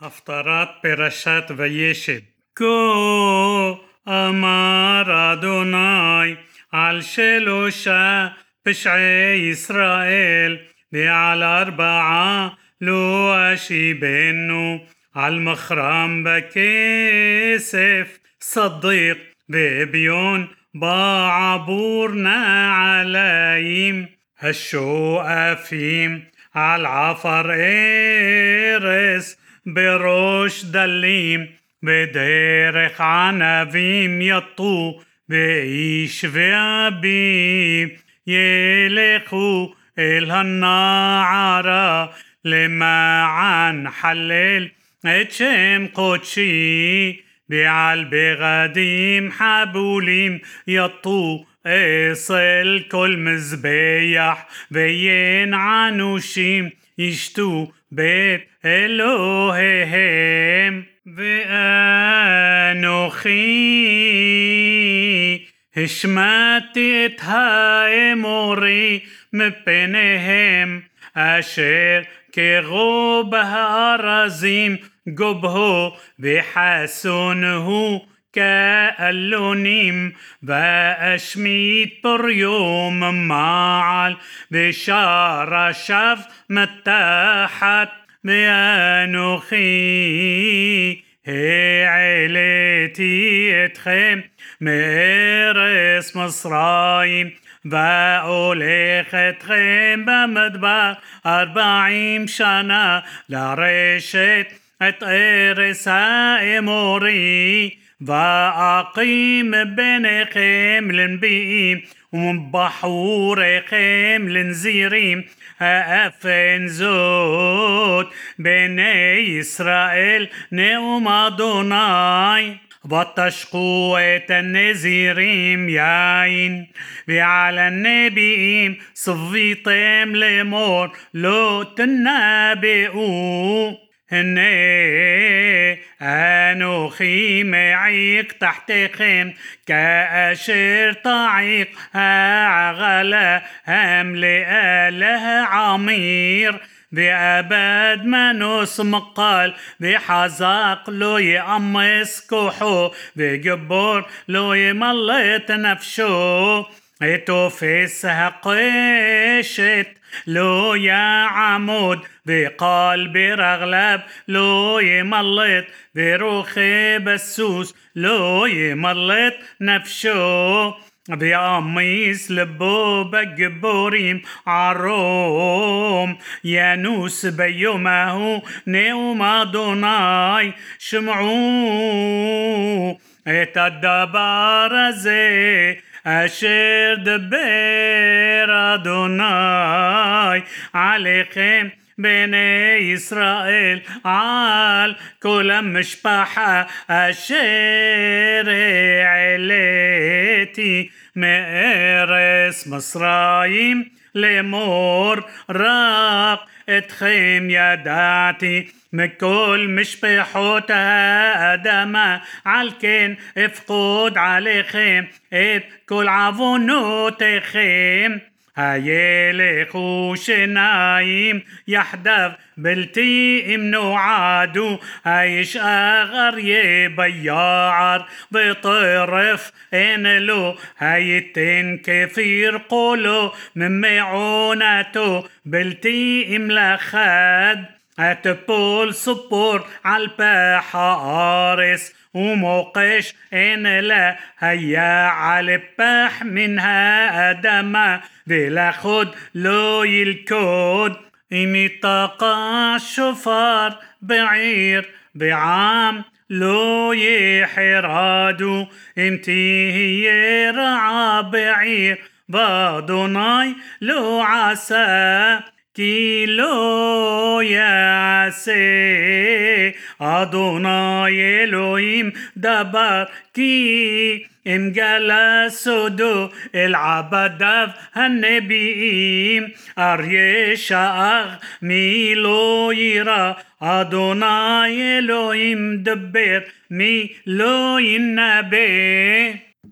הפטרת פרשת וישב. כה אמר אדוני על שלושה פשעי ישראל ועל ארבעה לא אשיבנו על מכרם בכסף صديق بأبيون بعبور نعليم الشوقفيم على العفر إرس בראש דלים, בדרך ענבים יטו, ואיש ואביב ילכו אל הנערה, למען חלל את שם קודשי, ועל בגדים חבולים יטו אצל כל מזבח, וינענו שים ישתו בית אלוהיהם ואנוכי השמעתי את האמורי מפניהם אשר קרו בארזים גובהו וחסונו كألونيم وأشميت بريوم معل بشار شف متاحت بأنوخي העליתי אתכם מארץ מצרים והולך אתכם במדבר ארבעים שנה לרשת את ארץ האמורי وأقيم بين خمل ومن بحور خيم لنزيريم. أفن زود بني إسرائيل نؤم أدوناي. وتشقوة النزيريم ياين. وعلى النبيين صفيتهم لمور لو تنابئوا هني كانوا خيمة عيق تحت خيم كأشير طعيق غلا هم لأله عمير. بأبد منوس مقال بحزاق لو يأمس كحو بجبور لو يملط نفشو وقال برغلب لو يملط بروخي بسوس لو يملط نفشو بياميس لبو بجبوريم عروم يانوس بيومه نيوم أدوناي شمعو את הדבר הזה אשר דבר אדוני עליכם בני ישראל על כל המשפחה אשר העליתי מארץ מצרים לאמור רק אתכם ידעתי מכל משפחות האדמה על כן אפקוד עליכם את כל עוונותיכם هيلق وشنايم يحدث بلتي منو عادو هايش آغر يبيعر بطرف إنلو هايتين كثير قولو من معونته بلتي ملخد تبول صبور عالباحة قارس وموقش إن لا هيا عالباح منها أدمة ולכוד לא ילכוד אם יתקע שופר בעיר ועם לא יחרדו אם תהיה רעה בעיר ואדוני לא עשה כי לא יעשה אדוני אלוהים דבר כי אם גלה סודו אל עבדיו הנביאים אריה שאג מי לא יירא אדוני אלוהים דבר מי לא ינבא